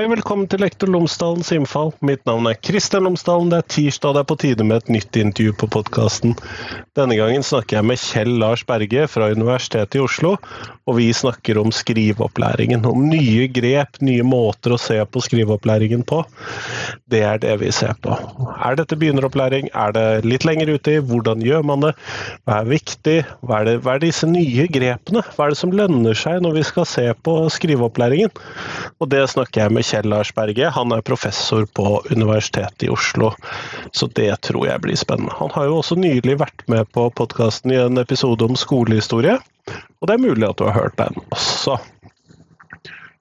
Hei, velkommen til Lektor Lomsdalens innfall. Mitt navn er Kristian Lomsdalen. Det er tirsdag, det er på tide med et nytt intervju på podkasten. Denne gangen snakker jeg med Kjell Lars Berge fra Universitetet i Oslo, og vi snakker om skriveopplæringen. Om nye grep, nye måter å se på skriveopplæringen på. Det er det vi ser på. Er dette begynneropplæring? Er det litt lenger ute i? Hvordan gjør man det? Hva er viktig? Hva er, det, hva er disse nye grepene? Hva er det som lønner seg når vi skal se på skriveopplæringen? Og det snakker jeg med Kjell Lars. Han er professor på Universitetet i Oslo, så det tror jeg blir spennende. Han har jo også nylig vært med på podkasten i en episode om skolehistorie. Og det er mulig at du har hørt den også.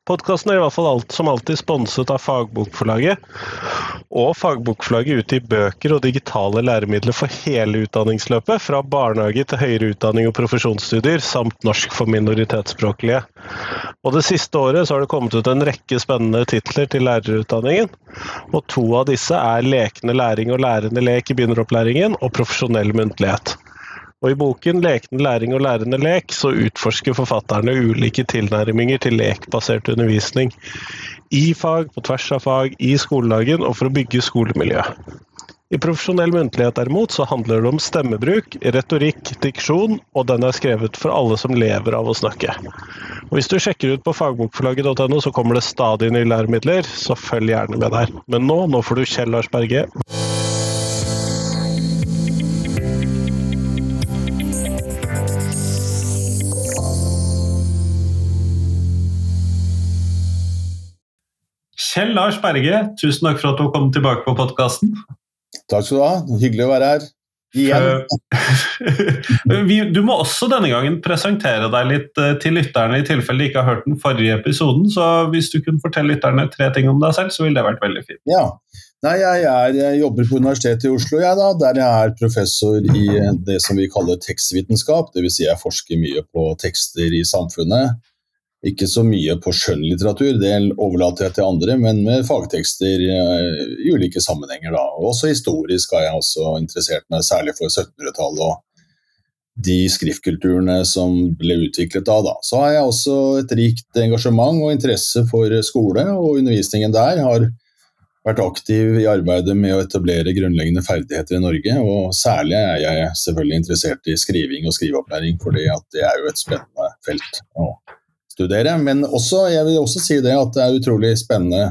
Podkasten er i hvert fall alt som alltid sponset av Fagbokforlaget. Og Fagbokforlaget utgir bøker og digitale læremidler for hele utdanningsløpet, fra barnehage til høyere utdanning og profesjonsstudier, samt norsk for minoritetsspråklige. Og Det siste året så har det kommet ut en rekke spennende titler til lærerutdanningen. Og to av disse er Lekende læring og lærende lek i begynneropplæringen og Profesjonell muntlighet. Og I boken 'Lekende læring og lærende lek' så utforsker forfatterne ulike tilnærminger til lekbasert undervisning i fag, på tvers av fag, i skoledagen og for å bygge skolemiljø. I profesjonell muntlighet derimot så handler det om stemmebruk, retorikk, diksjon, og den er skrevet for alle som lever av å snakke. Og Hvis du sjekker ut på fagbokforlaget.no, så kommer det stadig nye læremidler, så følg gjerne med der. Men nå, nå får du Kjell Lars Berge. Kjell Lars Berge, tusen takk for at du kom tilbake på podkasten. Takk skal du ha. Hyggelig å være her. Igjen. du må også denne gangen presentere deg litt eh, til lytterne, i tilfelle de ikke har hørt den forrige episoden. Så hvis du kunne fortelle lytterne tre ting om deg selv, så ville det vært veldig fint. Ja. Nei, jeg, er, jeg, jobber på Universitetet i Oslo, jeg da, der jeg er professor i det som vi kaller tekstvitenskap. Dvs. Si jeg forsker mye på tekster i samfunnet ikke så mye på skjønnlitteratur, det overlater jeg til andre, men med fagtekster eh, i ulike sammenhenger. Da. Også historisk har jeg også interessert meg særlig for 1700-tallet og de skriftkulturene som ble utviklet da, da. Så har jeg også et rikt engasjement og interesse for skole og undervisningen der. Har vært aktiv i arbeidet med å etablere grunnleggende ferdigheter i Norge. Og særlig er jeg selvfølgelig interessert i skriving og skriveopplæring, for det er jo et spennende felt. Og studere. Men også, jeg vil også si det at det er utrolig spennende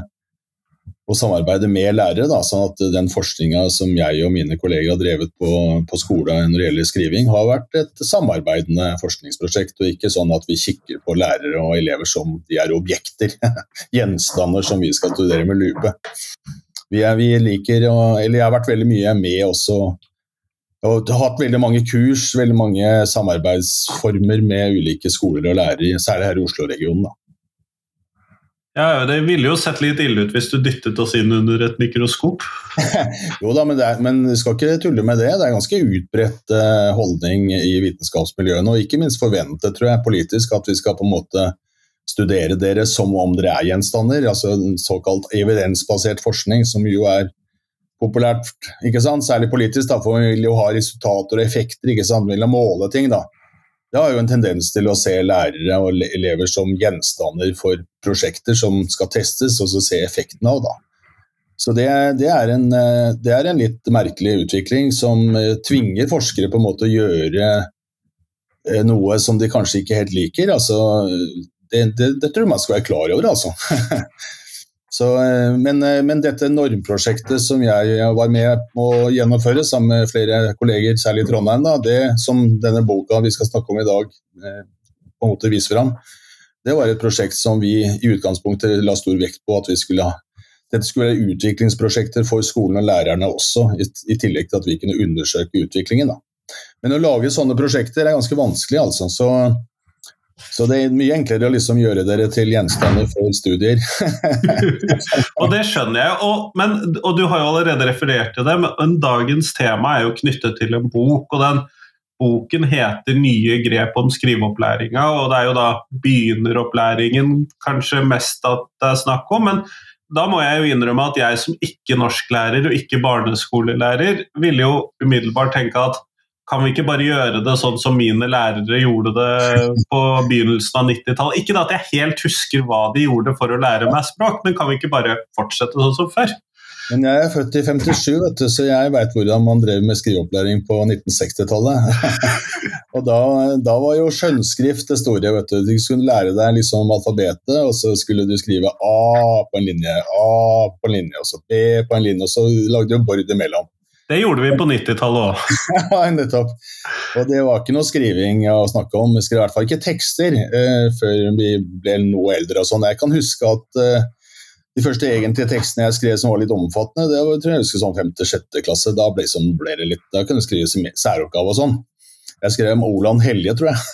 å samarbeide med lærere. Da, sånn at den forskninga som jeg og mine kolleger har drevet på, på skolen når det gjelder skriving, har vært et samarbeidende forskningsprosjekt, og ikke sånn at vi kikker på lærere og elever som de er objekter. Gjenstander som vi skal studere med lupe. Vi, er, vi liker, eller jeg har vært veldig mye med også og har hatt veldig mange kurs, veldig mange samarbeidsformer med ulike skoler og lærere, særlig her i Oslo-regionen. Ja, Det ville jo sett litt ille ut hvis du dyttet oss inn under et mikroskop. jo da, men, det er, men skal ikke tulle med det. Det er ganske utbredt eh, holdning i vitenskapsmiljøene, og ikke minst forventet tror jeg, politisk, at vi skal på en måte studere dere som om dere er gjenstander. altså Såkalt evidensbasert forskning, som jo er populært, ikke sant? særlig politisk, da, for vi vil jo ha resultater og effekter, ikke sant? vi vil måle ting. da. Det har jo en tendens til å se lærere og elever som gjenstander for prosjekter som skal testes, og så se effekten av. da. Så det, det, er en, det, er en, litt merkelig utvikling som eh, tvinger forskere på en måte å gjøre eh, noe som de kanskje ikke helt liker. Altså, det, det, tror jeg man skal være klar over, altså. Så, eh, men, eh, men, dette normprosjektet som jeg var med på å gjennomføre sammen med flere kolleger, særlig i Trondheim, da, det som denne boka vi skal snakke om i dag eh, på en måte viser fram, det var et prosjekt som vi i utgangspunktet la stor vekt på at vi skulle ha. Dette skulle være utviklingsprosjekter for skolen og lærerne også, i, tillegg til at vi kunne undersøke utviklingen. Da. Men å lage sånne prosjekter er ganske vanskelig, altså. Så så det er mye enklere å liksom gjøre dere til gjenstander for studier. og det skjønner jeg, og, men, og, du har jo allerede referert til det, men dagens tema er jo knyttet til en bok. og den Boken heter 'Nye grep om skriveopplæringa', og det er jo da begynneropplæringen kanskje mest at det er snakk om. Men da må jeg jo innrømme at jeg som ikke norsklærer og ikke barneskolelærer, ville jo umiddelbart tenke at kan vi ikke bare gjøre det sånn som mine lærere gjorde det på begynnelsen av 90-tallet? Ikke at jeg helt husker hva de gjorde for å lære meg språk, men kan vi ikke bare fortsette sånn som før? Men jeg er født i 57, vet du, så jeg veit hvordan man drev med skriveopplæring på 1960-tallet. og da, da, var jo skjønnskrift det store. vet Du Du skulle lære deg liksom alfabetet, og så skulle du skrive A på en linje, A på en linje, og så B på en linje, og så lagde du bord imellom. Det gjorde vi på 90-tallet òg. ja, nettopp. Og det var ikke noe skriving å snakke om. Vi skrev i hvert fall ikke tekster eh, før vi ble noe eldre. og sånn. Jeg kan huske at eh, de første egentlige tekstene jeg skrev som var litt omfattende, det var tror jeg husker sånn femte-sjette klasse. Da ble, som ble, det litt, da kunne jeg skrive særoppgave og sånn. Jeg skrev om Oland Helje, tror jeg.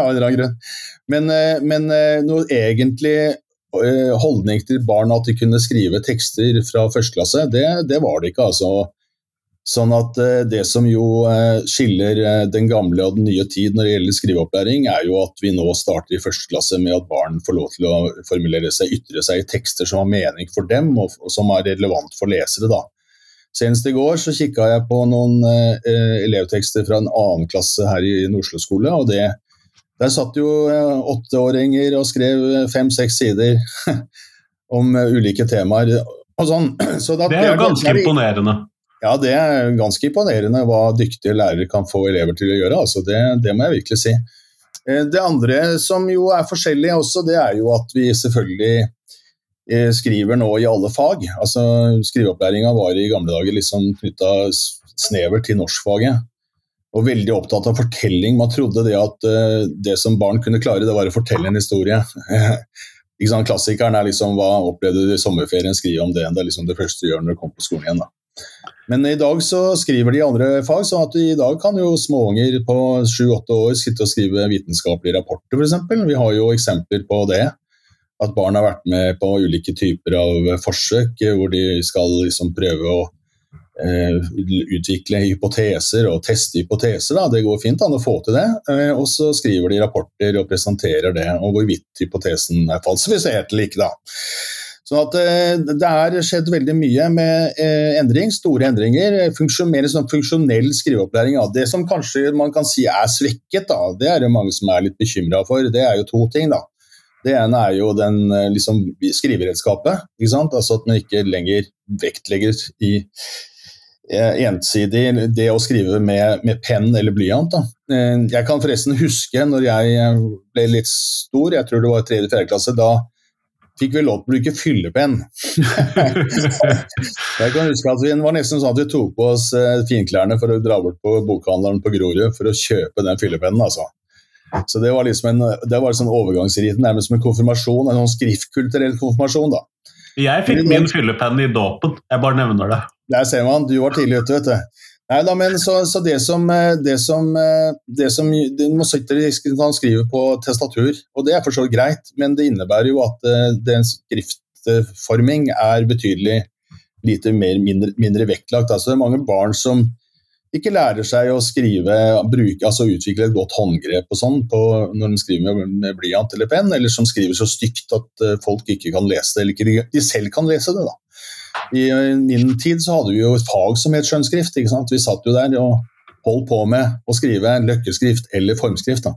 Av en eller annen grunn. Men, uh, men noe egentlig Eh, holdning til barn at de kunne skrive tekster fra første klasse, det, det var det ikke. altså. Sånn at eh, Det som jo eh, skiller den gamle og den nye tid når det gjelder skriveopplæring, er jo at vi nå starter i første klasse med at barn får lov til å formulere seg, ytre seg i tekster som har mening for dem, og, som er relevant for lesere. da. Senest i går så kikka jeg på noen eh, elevtekster fra en annen klasse her i Oslo skole, og det, der satt jo eh, åtteåringer og skrev eh, fem-seks sider om eh, ulike temaer. Sånn. Så det er jo ganske det, imponerende. Ja, det er ganske imponerende hva dyktige lærere kan få elever til å gjøre. Altså det, det, må jeg virkelig si. Det andre som jo er forskjellig også, det er jo at vi selvfølgelig skriver nå i alle fag. Altså Skriveopplæringa var i gamle dager liksom knytta snevert til norskfaget og veldig opptatt av fortelling. Man trodde det at uh, det som barn kunne klare, det var å fortelle en historie. ikke sant? Klassikeren er liksom hva opplevde du i sommerferien, skrive om det. Det er liksom det første du gjør når du kommer på skolen igjen. da. Men i dag så skriver de andre fag, sånn at i dag kan jo småunger på sju-åtte år sitte og skrive vitenskapelige rapporter, f.eks. Vi har jo eksempler på det. At barn har vært med på ulike typer av forsøk hvor de skal liksom prøve å utvikle hypoteser og teste hypoteser. Da. Det går fint an å få til det. Eh, og så skriver de rapporter og presenterer det, og hvorvidt hypotesen er falsifisert eller ikke. da. Så at eh, Det er skjedd veldig mye med endring, store endringer. Mer sånn funksjonell skriveopplæring. Da. Det som kanskje man kan si er svekket, da, det er det mange som er litt bekymra for. Det er jo to ting. da. Det ene er jo den liksom, skriveredskapet. Altså at man ikke lenger vektlegger i Eh, ensidig det å skrive med, med penn eller blyant. Da. Eh, jeg kan forresten huske når jeg eh, ble litt stor, jeg tror det var tredje 4. klasse, da fikk vi lov til å bruke fyllepenn. jeg kan huske at vi var nesten sånn at vi tok på oss finklærne for å dra bort på bokhandleren på Grorud for å kjøpe den fyllepennen. altså. Så Det var liksom en, det var sånn overgangsriten, nærmest som en konfirmasjon, en sånn skriftkulturell konfirmasjon. da. Jeg fikk min fyllepenn i dåpen, jeg bare nevner det. Der ser man, du var tidlig ute, vet du. Nei da, men så, så, det som, eh, det som, eh, det som Man sitter han skriver på testatur, og det er for så vidt greit, men det innebærer jo at eh, den skriftforming er betydelig lite mer, mindre, mindre vektlagt. Altså, det er mange barn som ikke lærer seg å skrive, bruke, altså utvikle et godt håndgrep og sånn når de skriver med blyant eller penn, eller som skriver så stygt at folk ikke kan lese det, eller ikke de selv kan lese det. da. I min tid så hadde vi jo et fag som het skjønnskrift. ikke sant? Vi satt jo der og holdt på med å skrive løkkeskrift eller formskrift. da.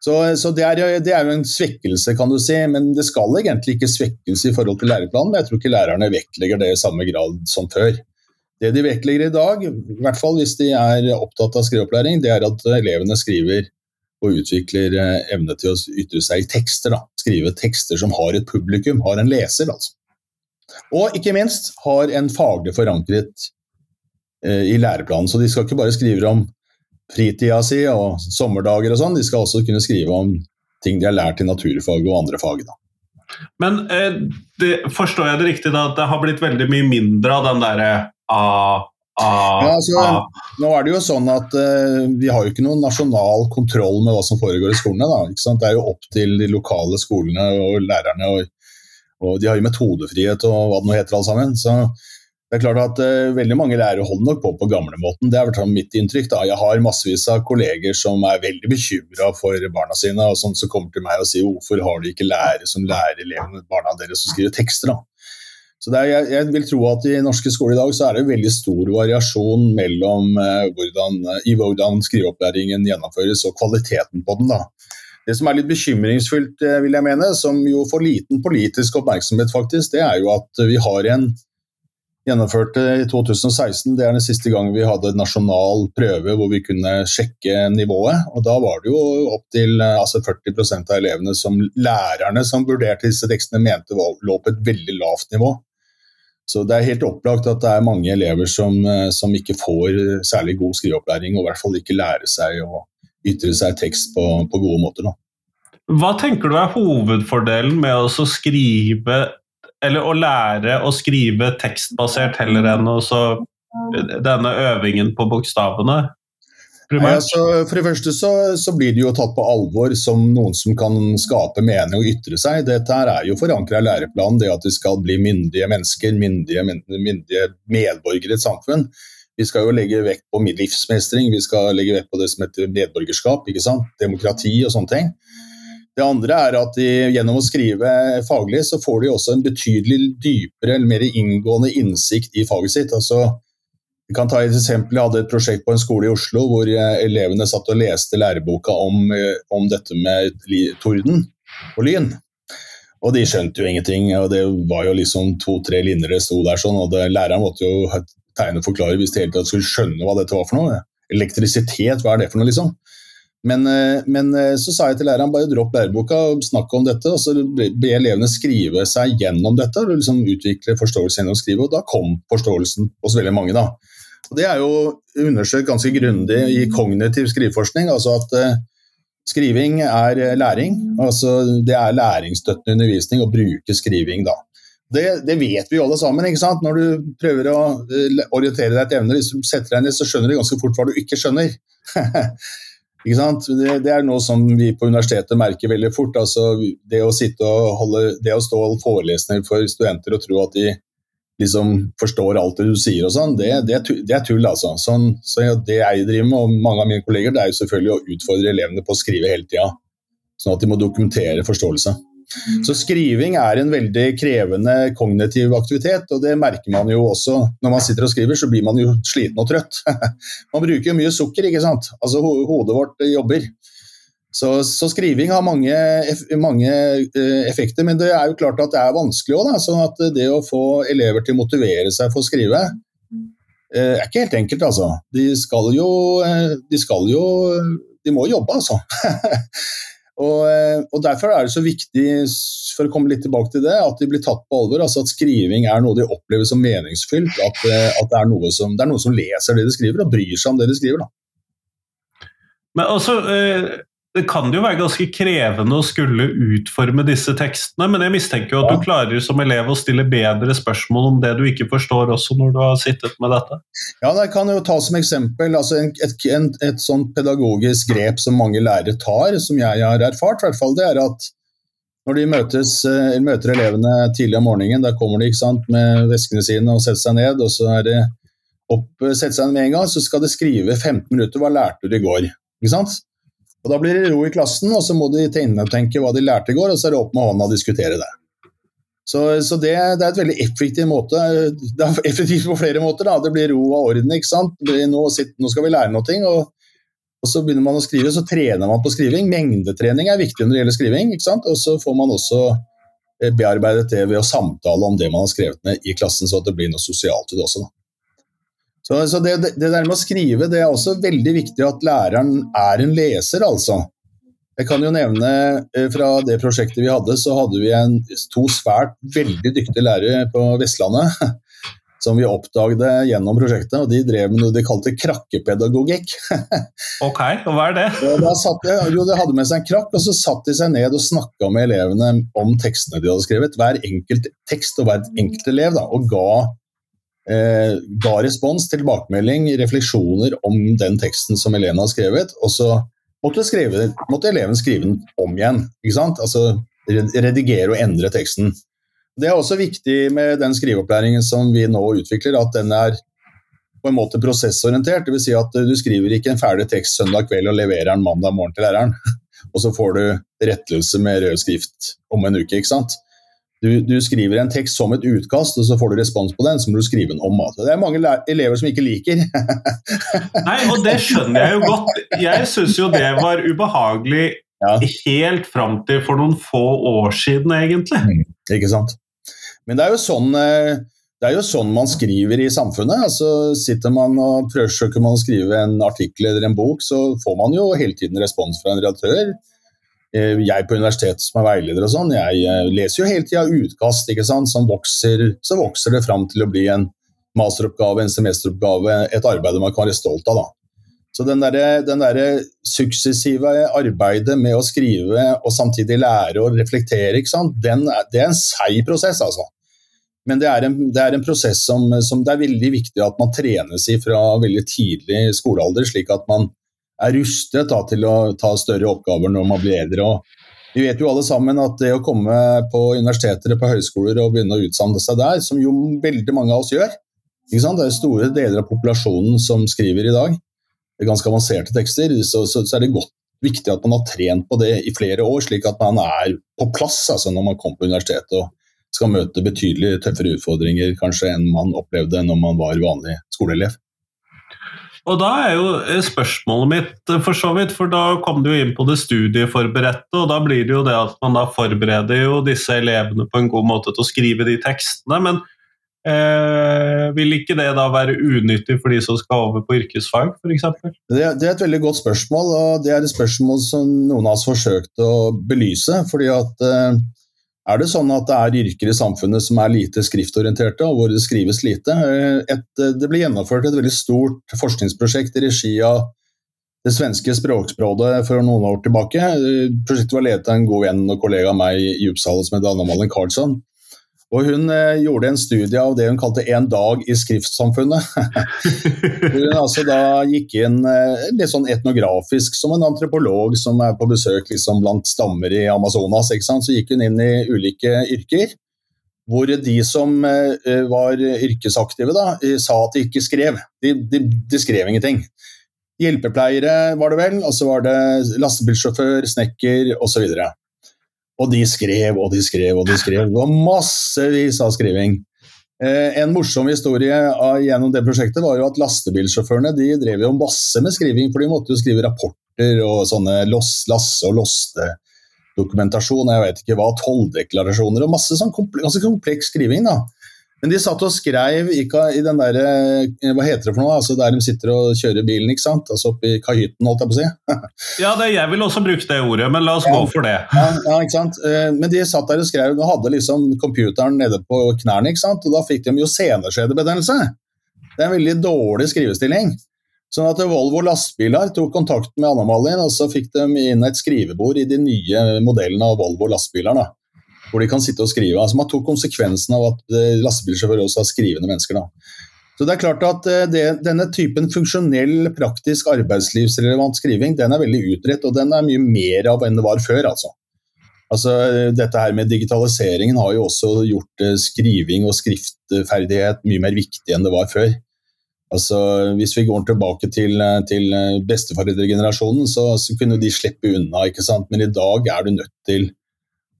Så, så det, er, det, er, jo en svekkelse, kan du si, men det skal egentlig ikke svekkes i forhold til læreplanen. Men jeg tror ikke lærerne vektlegger det i samme grad som før. Det de vektlegger i dag, i hvert fall hvis de er opptatt av skriveopplæring, det er at elevene skriver og utvikler eh, evne til å ytre seg i tekster. Da. Skrive tekster som har et publikum, har en leser. altså. Og ikke minst har en faglig forankret eh, i læreplanen. Så de skal ikke bare skrive om fritida si og sommerdager og sånn, de skal også kunne skrive om ting de har lært i naturfag og andre fag. Da. Men eh, det, forstår jeg det riktig da, at det har blitt veldig mye mindre av den derre ah, ah, ja, altså, ah. Nå er det jo sånn at eh, Vi har jo ikke noen nasjonal kontroll med hva som foregår i skolene. Da, det er jo opp til de lokale skolene og lærerne og og de har jo metodefrihet og hva det nå heter alt sammen. Så det er klart at uh, veldig mange lærere holder nok på på gamlemåten. Det er vel mitt inntrykk. da. Jeg har massevis av kolleger som er veldig bekymra for barna sine, og som, som kommer til meg og sier hvorfor har du ikke lærere som lærer elevene, barna deres å skrive tekster. da? Så er, jeg, jeg, vil tro at I norske skoler i dag så er det veldig stor variasjon mellom eh, hvordan, i hvordan skriveopplæringen gjennomføres og kvaliteten på den. da. Det som er litt bekymringsfullt, eh, vil jeg mene, som jo får liten politisk oppmerksomhet, faktisk, det er jo at vi har en gjennomførte i 2016. Det er den siste gangen vi hadde nasjonal prøve hvor vi kunne sjekke nivået. og Da var det jo opptil eh, altså 40% av elevene som lærerne som vurderte disse tekstene, mente lå på et veldig lavt nivå. Så det er helt opplagt at det er mange elever som, eh, som ikke får særlig god skriveopplæring, og i hvert fall ikke lærer seg å ytre seg tekst på, på gode måter. Da. Hva tenker du er hovedfordelen med å skrive eller å lære å skrive tekstbasert heller enn også denne øvingen på bokstavene? Nei, altså, for det første så, så, blir det jo tatt på alvor som noen som kan skape mening og ytre seg. Dette her er jo forankra i læreplanen, det at vi skal bli myndige mennesker, myndige, myndige medborgere i et samfunn. Vi skal jo legge vekt på livsmestring, vi skal legge vekt på det som heter medborgerskap, demokrati og sånne ting. Det andre er at de, gjennom å skrive faglig, så får de også en betydelig dypere eller mer inngående innsikt i faget sitt. Altså, vi kan ta et eksempel. Jeg hadde et prosjekt på en skole i Oslo hvor eh, elevene satt og leste læreboka om, eh, om dette med torden og lyn. Og de skjønte jo ingenting. og Det var jo liksom to-tre linjer det sto der sånn, og det, læreren måtte jo tegne og forklare hvis de hele tatt skulle skjønne hva dette var for noe. Elektrisitet, hva er det for noe, liksom? Men, eh, men, eh, så sa jeg til læreren bare dropp læreboka og snakk om dette. og Så be elevene skrive seg gjennom dette og liksom utvikle forståelse gjennom å skrive. Og da kom forståelsen hos veldig mange. da. Og Det er jo undersøkt ganske grundig i kognitiv skriveforskning. altså at uh, Skriving er læring. altså Det er læringsstøttende undervisning å bruke skriving da. Det, det, vet vi jo alle sammen. ikke sant? Når du prøver å orientere deg etter evner, hvis du setter deg ned, så skjønner du ganske fort hva du ikke skjønner. Ikke Det, det, er noe som vi på universitetet merker veldig fort. Altså, det, å holde, det å stå og forelesninger for studenter og tro at de liksom forstår alt det du sier, og sånn, det, det, er tull. altså. Sånn, så det jeg driver med, og mange av mine kolleger, det er jo selvfølgelig å utfordre elevene på å skrive hele tida. Sånn at de må dokumentere forståelse. Mm. Så skriving er en veldig krevende kognitiv aktivitet, og det merker man jo også når man sitter og skriver, så blir man jo sliten og trøtt. man bruker jo mye sukker, ikke sant. Altså hodet vårt jobber. Så, så skriving har mange, mange, eh, effekter, men det er jo klart at det er vanskelig òg. Sånn at det å få elever til å motivere seg for å skrive eh, er ikke helt enkelt, altså. De skal jo, eh, de skal jo De må jobbe, altså. Og, eh, og, Derfor er det så viktig for å komme litt tilbake til det, at de blir tatt på alvor. altså At skriving er noe de opplever som meningsfylt. At, eh, at det, er som, det er noen som leser det de skriver og bryr seg om det de skriver. Da. Men også, eh, det kan jo være ganske krevende å skulle utforme disse tekstene, men jeg mistenker jo at du klarer som elev å stille bedre spørsmål om det du ikke forstår, også når du har sittet med dette? Ja, det kan jo ta som eksempel altså et, et, et, sånt pedagogisk grep som mange lærere tar, som jeg har erfart, hvert fall, det er at når de møtes, eh, møter elevene tidlig om morgenen, da kommer de sant, med veskene sine og setter seg ned, og så er det opp, setter seg ned med en gang, så skal de skrive 15 minutter. Hva lærte du i går? Ikke sant? Og Da blir det ro i klassen, og så må de tenke hva de lærte i går, og så er det opp med hånda og diskutere det. Så, så det, det, er et veldig effektiv måte. Det er effektivt på flere måter. Da. Det blir ro og orden. ikke sant? Nå, nå, skal vi lære noe, og, og, så begynner man å skrive, så trener man på skriving. Mengdetrening er viktig når det gjelder skriving. ikke sant? Og så får man også eh, bearbeidet det ved å samtale om det man har skrevet ned i klassen, så det blir noe sosialt i det også. da. Så, så det, det, der med å skrive, det er også veldig viktig at læreren er en leser, altså. Jeg kan jo nevne eh, Fra det prosjektet vi hadde, så hadde vi en, to svært veldig dyktige lærere på Vestlandet. Som vi oppdaget gjennom prosjektet, og de drev med noe de kalte krakkepedagogikk. ok, og hva er det? De, jo, de hadde med seg en krakk, og så satte de seg ned og snakka med elevene om tekstene de hadde skrevet. Hver enkelt tekst og hver enkelt elev, da, og ga eh, ga respons, tilbakemelding, refleksjoner om den teksten som eleven har skrevet. Og så måtte, skrive, måtte eleven skrive den om igjen. ikke sant? Altså redigere og endre teksten. Det er også viktig med den skriveopplæringen som vi nå utvikler, at den er på en måte prosessorientert. Dvs. Si at du skriver ikke en ferdig tekst søndag kveld og leverer den mandag morgen til læreren. Og så får du rettelse med rød skrift om en uke. ikke sant? Du, du, skriver en tekst som et utkast, og så får du respons på den, så må du skrive den om. Altså. Det er mange elever som ikke liker. Nei, og det skjønner jeg jo godt. Jeg syns jo det var ubehagelig ja. helt fram til for noen få år siden, egentlig. Mm, ikke sant. Men det er jo sånn eh, det er jo sånn man skriver i samfunnet. altså Sitter man og prøver man å skrive en artikkel eller en bok, så får man jo hele tiden respons fra en redaktør. Eh, jeg på universitetet som er veileder og sånn, jeg leser jo hele tida utkast ikke sant, som vokser, så vokser det fram til å bli en masteroppgave, en semesteroppgave, et arbeid man kan være stolt av. da. Så den derre der suksessive arbeidet med å skrive og samtidig lære og reflektere, ikke sant? Den, det er en seig prosess, altså. Men det er en, det er en prosess som, som, det er veldig viktig at man trenes i fra veldig tidlig skolealder, slik at man er rustet da, til å ta større oppgaver når man blir eldre. Og vi vet jo alle sammen at det å komme på universiteter og på høyskoler og begynne å utdanne seg der, som jo veldig mange av oss gjør Det er store deler av populasjonen som skriver i dag. Det er ganske avanserte tekster. Så, så, så er det godt viktig at man har trent på det i flere år, slik at man er på plass altså når man kommer på universitetet og skal møte betydelig tøffere utfordringer kanskje enn man opplevde når man var vanlig skoleelev. Og da er jo eh, spørsmålet mitt eh, for så vidt, for da kom du inn på det studieforberedte, og da blir det jo det at man da forbereder jo disse elevene på en god måte til å skrive de tekstene. Men eh, vil ikke det da være unyttig for de som skal over på yrkesfag, f.eks.? Det, det er et veldig godt spørsmål, og det er et spørsmål som noen av oss forsøkte å belyse. fordi at eh, er det sånn at det er yrker i samfunnet som er lite skriftorienterte, og hvor det skrives lite? Et, det ble gjennomført et veldig stort forskningsprosjekt i regi av det svenske språksprådet for noen år tilbake. Prosjektet var ledet av en god venn og kollega av meg i Uppsala som het Anna Malin Karlsson. Og hun eh, gjorde en studie av det hun kalte 'En dag i skriftsamfunnet'. hun altså da gikk inn eh, litt sånn etnografisk, som en antropolog som er på besøk liksom blant stammer i Amazonas. Så gikk hun inn i ulike yrker, hvor de som eh, var yrkesaktive, da, sa at de ikke skrev. De, de, de skrev ingenting. Hjelpepleiere var det vel, og så var det lastebilsjåfør, snekker osv. Og de skrev og de skrev og de skrev. Det var massevis av skriving. Eh, en morsom historie gjennom det prosjektet var jo at lastebilsjåførene de drev jo masse med skriving, for de måtte jo skrive rapporter og sånne lasse- og loste-dokumentasjon, jeg vet ikke hva, tolldeklarasjoner og masse sånn kompleks, kompleks skriving. da. Men de satt og skrev i, i den der, eh, Hva heter det for noe? Altså Der de sitter og kjører bilen, ikke sant? Altså oppi kahytten, holdt jeg på å si. ja, det, jeg vil også bruke det ordet, men la oss ja. gå for det. Ja, ja, ikke sant? Eh, men de satt der og skrev og hadde liksom computeren nede på knærne, ikke sant? og da fikk de jo seneskjedebetennelse. Det er en veldig dårlig skrivestilling. Sånn at Volvo lastebiler tok kontakt med Anna Malin, og så fikk de inn et skrivebord i de nye modellene av Volvo lastebiler. da hvor de kan sitte og skrive. Altså Man tok konsekvensen av at eh, lastebilsjåfører også er skrivende mennesker. da. Så det er klart at eh, det, Denne typen funksjonell, praktisk, arbeidslivsrelevant skriving den er veldig utbredt, og den er mye mer av enn det var før. altså. Altså, dette her med Digitaliseringen har jo også gjort eh, skriving og skriftferdighet mye mer viktig enn det var før. Altså, Hvis vi går tilbake til, til besteforeldregenerasjonen, så, så, kunne de slippe unna. ikke sant? Men i dag er du nødt til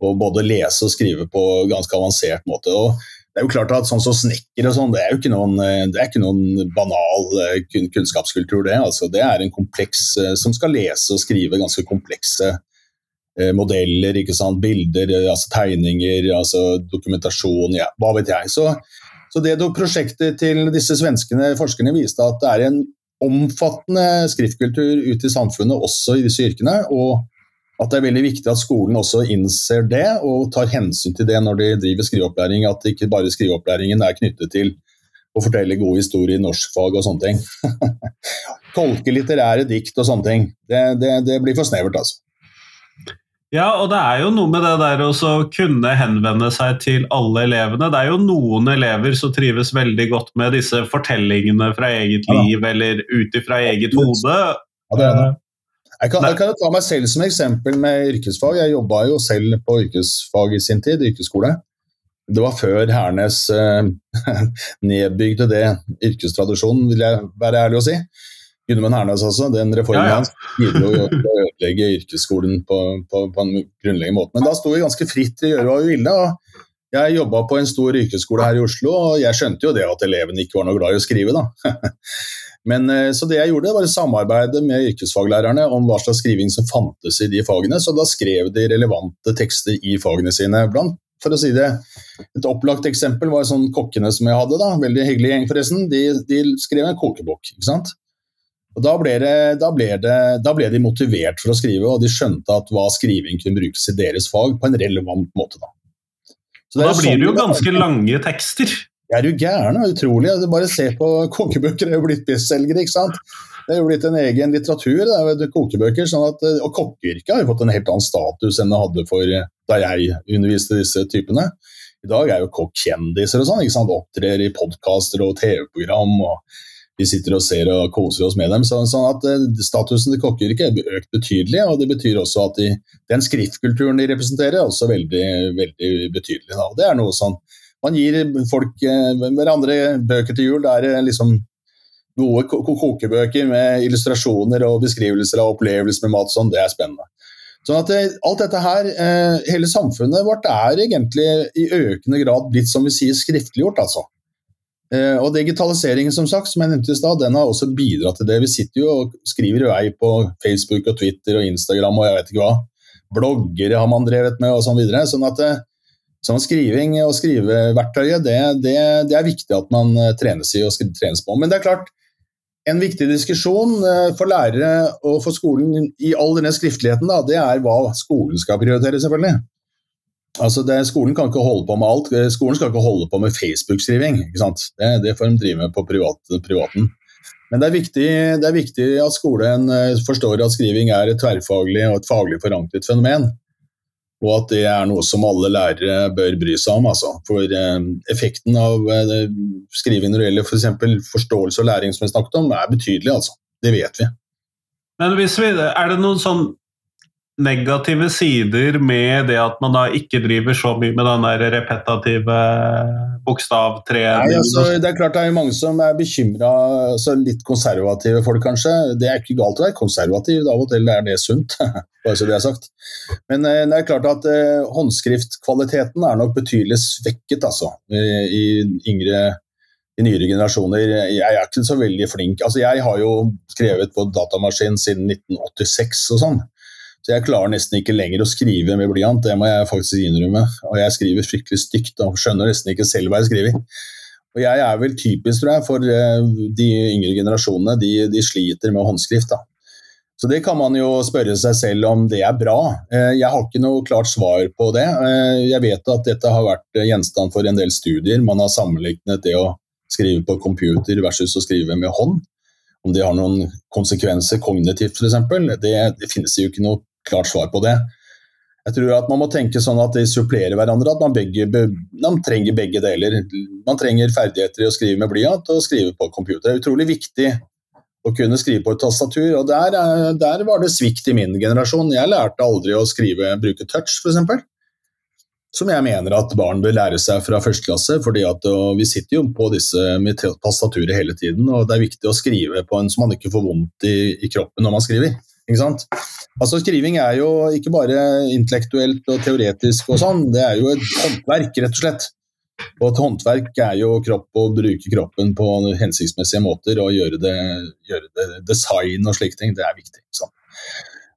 og både lese og skrive på ganske avansert måte. og det er jo klart at sånn som snekker og sånn, det er jo ikke noen, det er ikke noen banal eh, kunnskapskultur, det. Altså, det er en kompleks eh, som skal lese og skrive ganske komplekse eh, modeller, ikke sant? bilder, altså tegninger, altså dokumentasjon, ja, hva vet jeg. Så, så det prosjektet til disse svenskene forskerne viste at det er en omfattende skriftkultur ute i samfunnet, også i disse yrkene. og at det er veldig viktig at skolen også innser det og tar hensyn til det når de driver skriveopplæring. At ikke bare skriveopplæringen er knyttet til å fortelle gode historier i norskfag og sånne ting. Tolke litterære dikt og sånne ting. Det, det, det, blir for snevert, altså. Ja, og det er jo noe med det der å kunne henvende seg til alle elevene. Det er jo noen elever som trives veldig godt med disse fortellingene fra eget liv ja. eller ut ifra eget hode. Ja, det er det. Jeg kan, jeg kan, ta meg selv som eksempel med yrkesfag. Jeg jobba jo selv på yrkesfag i sin tid, yrkesskole. Det var før Hernes eh, nedbygde det yrkestradisjonen, vil jeg være ærlig å si. Gudmund Hernes, altså. Den reformen ja, ja. hans bidro til å ødelegge yrkesskolen på, på, på, en grunnleggende måte. Men da sto vi ganske fritt til å gjøre hva vi ville. og Jeg jobba på en stor yrkesskole her i Oslo, og jeg skjønte jo det at elevene ikke var noe glad i å skrive. da. Men, eh, så det jeg gjorde, var å samarbeide med yrkesfaglærerne om hva slags skriving som fantes i de fagene. Så da skrev de relevante tekster i fagene sine. Blant, for å si det, Et opplagt eksempel var sånn kokkene som jeg hadde. da, Veldig hyggelig gjeng, forresten. De, de skrev en kokebok. ikke sant? Og da ble, det, da, ble det, da ble, de motivert for å skrive, og de skjønte at hva skriving kunne brukes i deres fag på en relevant måte. Da, da blir det jo sånn ganske lange tekster. Er jo gæren? Utrolig. Bare se på kokebøker, det er jo blitt bestselgere, ikke sant. Det er jo blitt en egen litteratur, det er jo kokebøker. Sånn at, og kokkeyrket har jo fått en helt annen status enn det hadde for da jeg underviste disse typene. I dag er jo kokk kjendiser og sånn. ikke sant? Opptrer i podkaster og TV-program. og Vi sitter og ser og koser oss med dem. Så, sånn at eh, Statusen til kokkeyrket er økt betydelig. og Det betyr også at de, den skriftkulturen de representerer, er også veldig, veldig betydelig. Da. og Det er noe sånn man gir folk eh, hverandre bøker til jul. Det er eh, liksom gode kokebøker med illustrasjoner og beskrivelser av opplevelser med mat. Sånn, det er spennende. Sånn at det, eh, alt dette her, Hele samfunnet vårt er egentlig i økende grad blitt som vi sier skriftliggjort. altså. Og digitaliseringen som sagt, som jeg nevnte i stad, den har også bidratt til det. Vi sitter jo og skriver i vei på Facebook og Twitter og Instagram og jeg vet ikke hva. Bloggere har man drevet med og sånn videre. sånn at Sånn skriving og skriveverktøyet, det, det, det, er viktig at man eh, trenes i og trenes på. Men det er klart, en viktig diskusjon eh, for lærere og for skolen i all denne skriftligheten, da, det er hva skolen skal prioritere, selvfølgelig. Altså det, skolen kan ikke holde på med alt. Eh, skolen skal ikke holde på med Facebook-skriving. Det, det, får de drive med på privat, privaten. Men det er, viktig, det er viktig at skolen forstår at skriving er et tverrfaglig og et faglig forankret fenomen og at det er noe som alle lærere bør bry seg om. Altså. For eh, effekten av eh, skriving når det gjelder f.eks. For forståelse og læring, som vi snakket om, er betydelig. Altså. Det vet vi. Men hvis vi, Er det noen sånn negative sider med det at man da ikke driver så mye med den der repetative bokstavtreningen? Altså, det er klart det er mange som er bekymra, altså litt konservative folk kanskje. Det er ikke galt å være konservativ, av og til er det sunt. bare så det er sagt. Men eh, det er klart at eh, håndskriftkvaliteten er nok betydelig svekket altså, i yngre i nyere generasjoner. Jeg er ikke så veldig flink. Altså, jeg har jo skrevet på datamaskin siden 1986 og sånn. Så jeg klarer nesten ikke lenger å skrive med blyant, det må jeg faktisk innrømme. Og jeg skriver fryktelig stygt og skjønner nesten ikke selv hva jeg skriver. Og jeg er vel typisk, tror jeg, for eh, de yngre generasjonene. De, de sliter med håndskrift. da. Så det kan man jo spørre seg selv om det er bra. Eh, jeg har ikke noe klart svar på det. Eh, jeg vet at dette har vært gjenstand for en del studier. Man har sammenlignet det å skrive på computer versus å skrive med hånd. Om det har noen konsekvenser kognitivt f.eks. Det, det finnes jo ikke noe klart svar på det. Jeg tror at Man må tenke sånn at de supplerer hverandre, at man, begge, man trenger begge deler. Man trenger ferdigheter i å skrive med blyant og skrive på computer. Det er utrolig viktig å kunne skrive på et tastatur. og der, der, var det svikt i min generasjon. Jeg lærte aldri å skrive, bruke touch, f.eks. Som jeg mener at barn bør lære seg fra første klasse. fordi at Vi sitter jo på disse med tastaturet hele tiden, og det er viktig å skrive på en så man ikke får vondt i, i kroppen når man skriver. Altså Skriving er jo ikke bare intellektuelt og teoretisk, og sånn, det er jo et håndverk, rett og slett. Og et håndverk er jo kropp å bruke kroppen på hensiktsmessige måter og gjøre det, gjøre det design og slike ting. Det er viktig. Sånn.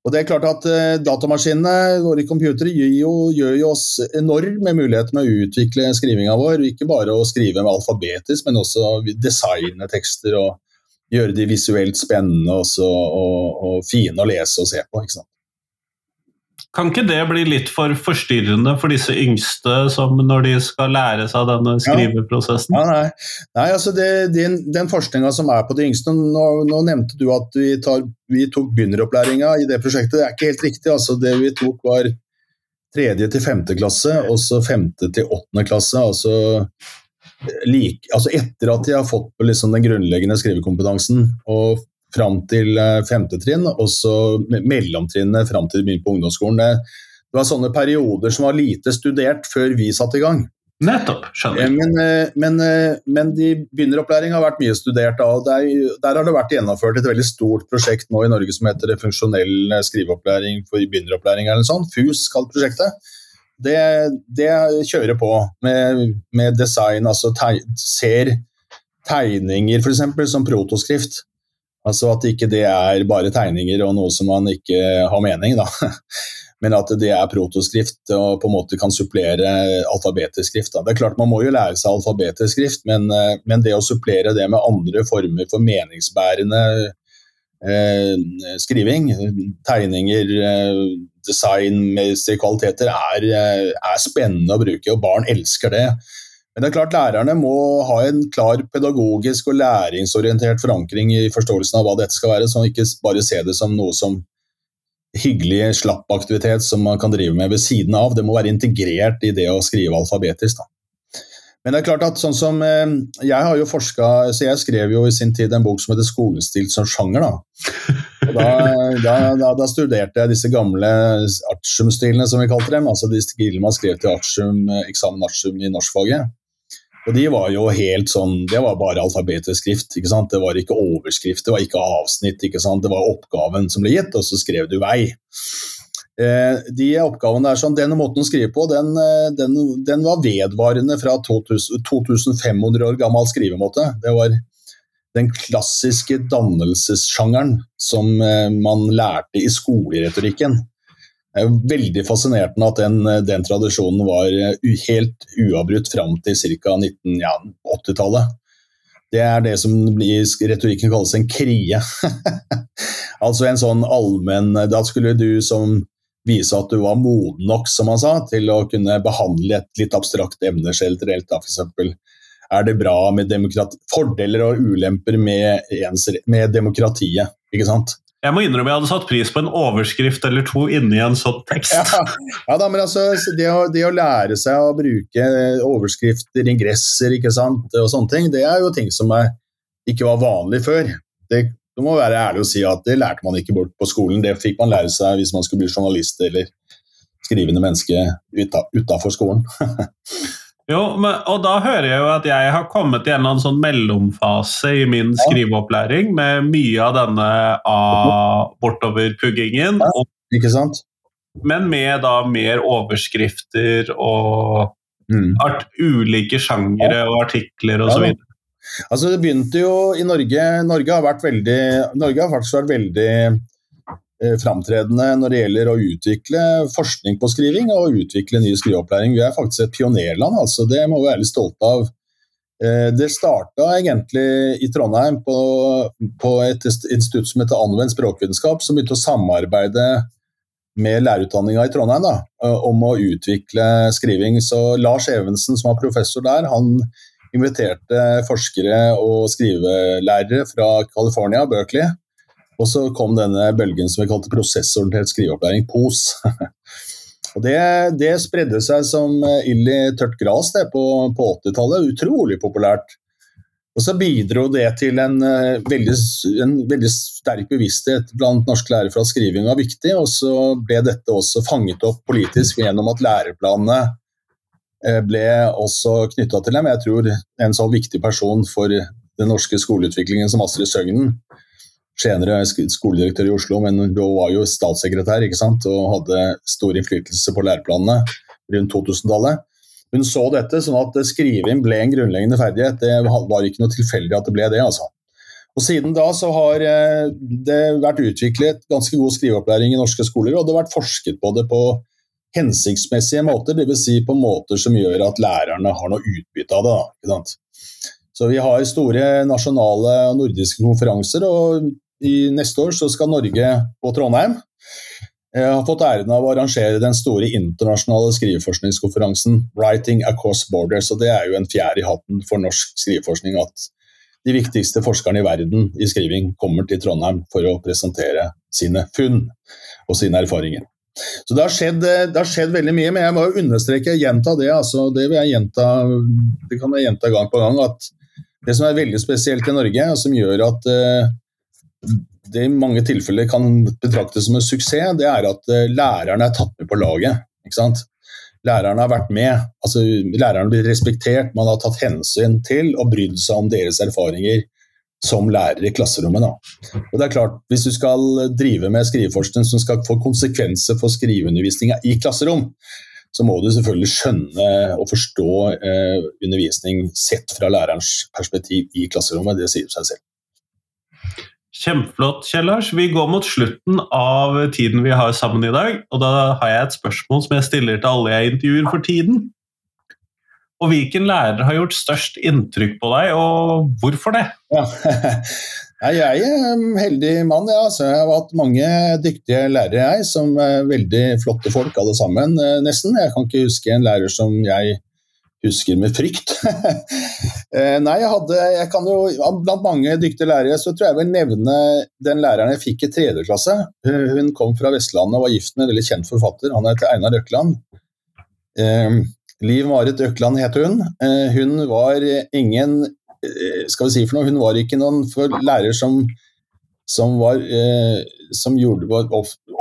Og det er klart at eh, Datamaskinene, våre computere, gjør jo, gjør jo oss enorme muligheter med å utvikle skrivinga vår. Ikke bare å skrive med alfabetisk, men også designe tekster og gjøre de visuelt spennende også, og, og, fine å lese og se på. ikke sant? Kan ikke det bli litt for forstyrrende for disse yngste som når de skal lære seg denne skriveprosessen? Ja, nei. nei. altså det, Den, den forskninga som er på de yngste nå, nå nevnte du at vi, tar, vi tok begynneropplæringa i det prosjektet. Det er ikke helt riktig. altså Det vi tok, var tredje til femte klasse, og så femte til åttende klasse. altså like, altså etter at de har fått liksom den grunnleggende skrivekompetansen og fram til eh, femte trinn, og så mellomtrinnet fram til de begynte på ungdomsskolen. Det, det, var sånne perioder som var lite studert før vi satte i gang. Nettopp, skjønner jeg. Men, eh, men, eh, men de begynneropplæring har vært mye studert og der, der, har det vært gjennomført et veldig stort prosjekt nå i Norge som heter Funksjonell skriveopplæring for begynneropplæring. eller sånn, FUS kalt prosjektet det, det kjører på med, med design. Altså teg, ser tegninger f.eks. som protoskrift. Altså at ikke det er bare tegninger og noe som man ikke har mening, da. Men at det er protoskrift og på en måte kan supplere alfabetisk skrift. Det er klart Man må jo lære seg alfabetisk skrift, men, men det å supplere det med andre former for meningsbærende eh, skriving, tegninger, eh, designmessige kvaliteter, er, eh, er spennende å bruke, og barn elsker det. Men det er klart lærerne må ha en klar pedagogisk og læringsorientert forankring i forståelsen av hva dette skal være, så man ikke bare ser det som noe som hyggelig slappaktivitet som man kan drive med ved siden av. Det må være integrert i det å skrive alfabetisk. Da. Men det er klart at sånn som eh, Jeg har jo forska Så jeg skrev jo i sin tid en bok som heter 'Skolestilt som sjanger'. Da. Da, da, da, da, studerte jeg disse gamle artium-stilene, som vi kalte dem. Altså de stilene man skrev til artium, eksamen artium i norskfaget. Og de var jo helt sånn Det var bare alfabetisk skrift. ikke sant? Det var ikke overskrift, det var ikke avsnitt. ikke sant? Det var oppgaven som ble gitt, og så skrev du vei. Eh, de oppgavene der, sånn, Denne måten å skrive på den, eh, den, den var vedvarende fra 2000, 2500 år gammel skrivemåte. Det var den klassiske dannelsessjangeren som eh, man lærte i skoleretorikken. Det er veldig veldig fascinerende at den, den tradisjonen var eh, helt uavbrutt fram til ca. 1980-tallet. det er det som i retorikken kalles en krie. altså en sånn allmenn Da skulle du som vise at du var moden nok, som han sa, til å kunne behandle et litt abstrakt emne generelt. F.eks. Er det bra med fordeler og ulemper med, med demokratiet? ikke sant? Jeg må innrømme jeg hadde satt pris på en overskrift eller to inni en sånn tekst. Ja, ja da, men altså, det å, det å, lære seg å bruke overskrifter, ingresser ikke sant, og sånne ting, det er jo ting som er, ikke var vanlig før. Det, du må være ærlig og si at det lærte man ikke bort på skolen. Det fikk man lære seg hvis man skulle bli journalist eller skrivende menneske utafor skolen. Jo, men, og da hører jeg jo at jeg har kommet i en eller annen sånn mellomfase i min skriveopplæring med mye av denne A-bortoverpuggingen. Ja, ikke sant? Men med da mer overskrifter og mm. art, ulike sjangere og artikler osv. Ja, altså det begynte jo i Norge Norge har, vært veldig, Norge har faktisk vært veldig framtredende når det gjelder å utvikle forskning på skriving og utvikle ny skriveopplæring. Vi er faktisk et pionerland, altså. det må vi være litt stolte av. Eh, det starta egentlig i Trondheim på, på, et institutt som heter Anvendt språkvitenskap, som begynte å samarbeide med lærerutdanninga i Trondheim da, eh, om å utvikle skriving. Så Lars Evensen, som var professor der, han inviterte forskere og skrivelærere fra California, Berkeley, og så kom denne bølgen som vi kalte prosessorientert skriveopplæring, POS. Og det, det, spredde seg som ild i tørt gras på, på 80-tallet. Utrolig populært. Og så bidro det til en, uh, veldig, en, veldig, sterk bevissthet blant norske lærere for at skriving var viktig. Og så ble dette også fanget opp politisk gjennom at læreplanene uh, ble også knytta til dem. Jeg tror en så viktig person for den norske skoleutviklingen som Astrid Søgnen senere skoledirektør i Oslo, men hun var jo statssekretær ikke sant? og hadde stor innflytelse på læreplanene rundt 2000-tallet. Hun så dette sånn at skriving ble en grunnleggende ferdighet. Det var ikke noe tilfeldig at det ble det. altså. Og Siden da så har eh, det vært utviklet ganske god skriveopplæring i norske skoler, og det har vært forsket på det på hensiktsmessige måter, dvs. Si på måter som gjør at lærerne har noe utbytte av det. Da, så Vi har store nasjonale og nordiske konferanser, og i neste år så skal Norge på Trondheim. Jeg har fått æren av å arrangere den store internasjonale skriveforskningskonferansen Writing Across Borders. og Det er jo en fjær i hatten for norsk skriveforskning at de viktigste forskerne i verden i skriving kommer til Trondheim for å presentere sine funn og sine erfaringer. Så det har, skjedd, det har skjedd, veldig mye, men jeg må understreke, gjenta det. Altså, det vil jeg gjenta, det kan jeg gjenta gang på gang. at Det som er veldig spesielt i Norge, og som gjør at uh, det i mange tilfeller kan betraktes som en suksess, det er at eh, lærerne er tatt med på laget. ikke sant? Lærerne har vært med, altså lærerne blir respektert, man har tatt hensyn til og brydd seg om deres erfaringer som lærer i klasserommet. Da. Og det er klart, Hvis du skal drive med skriveforskning som skal få konsekvenser for skriveundervisninga i klasserom, så må du selvfølgelig skjønne og forstå eh, undervisning sett fra lærerens perspektiv i klasserommet. Det sier seg selv. Kjempeflott, Kjell Lars. Vi går mot slutten av tiden vi har sammen i dag. Og da har jeg et spørsmål som jeg stiller til alle jeg intervjuer for tiden. Og hvilken lærer har gjort størst inntrykk på deg, og hvorfor det? Ja. Jeg er en heldig mann. Ja. Så jeg har hatt mange dyktige lærere, jeg, som er veldig flotte folk alle sammen, eh, nesten. Jeg kan ikke huske en lærer som jeg husker med frykt. Eh, nei, jeg hadde jeg kan jo, Blant mange dyktige lærere så tror jeg vil nevne den læreren jeg fikk i tredje klasse. Hun kom fra Vestlandet og var gift med en veldig kjent forfatter. Han heter Einar Økland. Eh, Liv Marit Økland het hun. Hun var ingen skal vi si for noe, Hun var ikke noen lærer som, som, var, eh, som gjorde,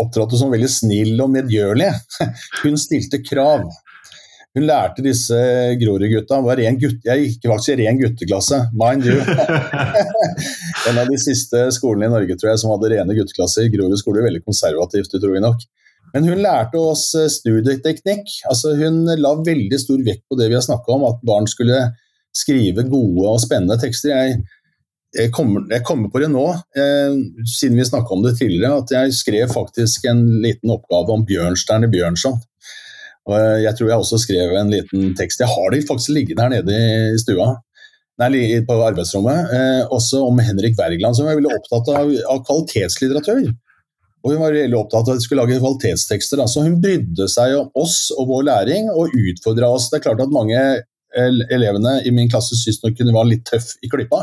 opptrådte som veldig snill og medgjørlig. Hun stilte krav. Hun lærte disse Grorud-gutta gutt, Jeg gikk faktisk i ren gutteklasse, mind you. en av de siste skolene i Norge tror jeg, som hadde rene gutteklasser. Grorud skole veldig konservativt, utrolig nok. Men hun lærte oss eh, studieteknikk. Altså, hun la veldig stor vekt på det vi har snakka om, at barn skulle skrive gode og spennende tekster. Jeg, jeg, kommer, jeg kommer, på det nå, eh, siden vi snakka om det tidligere, at jeg skrev faktisk en liten oppgave om Bjørnstjerne Bjørnson. Og jeg tror jeg også skrev en liten tekst. Jeg har de faktisk liggende her nede i stua. Nei, på arbeidsrommet. Eh, også om Henrik Wergeland, som var veldig opptatt av, av, kvalitetslitteratur. Og Hun var veldig opptatt av at vi skulle lage kvalitetstekster. Da. Så hun brydde seg om oss og vår læring og utfordra oss. Det er klart at mange elevene i min klasse syntes nok hun var litt tøff i klypa.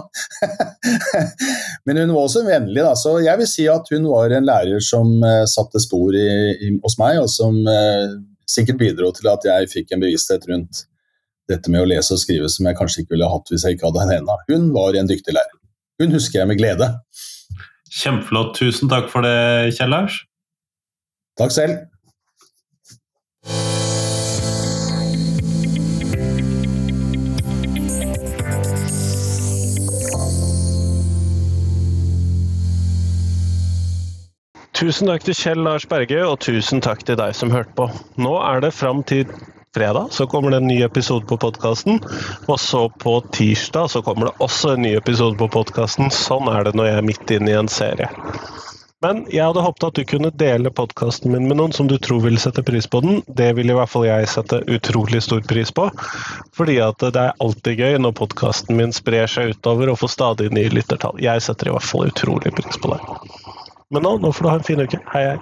Men hun var også vennlig, da. Så jeg vil si at hun var en lærer som eh, satte spor i, i, hos meg, og som uh, sikkert bidro til at jeg fikk en bevissthet rundt dette med å lese og skrive som jeg kanskje ikke ville hatt hvis jeg ikke hadde henne. Hun var en dyktig lærer. Hun husker jeg med glede. Kjempeflott. Tusen takk for det, Kjell Lars. Takk selv. Tusen takk til Kjell Lars Berge, og tusen takk til deg som hørte på. Nå er det fram til fredag så kommer det en ny episode på podkasten. Og så på tirsdag så kommer det også en ny episode på podkasten. Sånn er det når jeg er midt inne i en serie. Men jeg hadde håpet at du kunne dele podkasten min med noen som du tror vil sette pris på den. Det vil i hvert fall jeg sette utrolig stor pris på. Fordi at det er alltid gøy når podkasten min sprer seg utover og får stadig nye lyttertall. Jeg setter i hvert fall utrolig pris på det. Men nå, nå får du ha en fin uke. Hei, hei.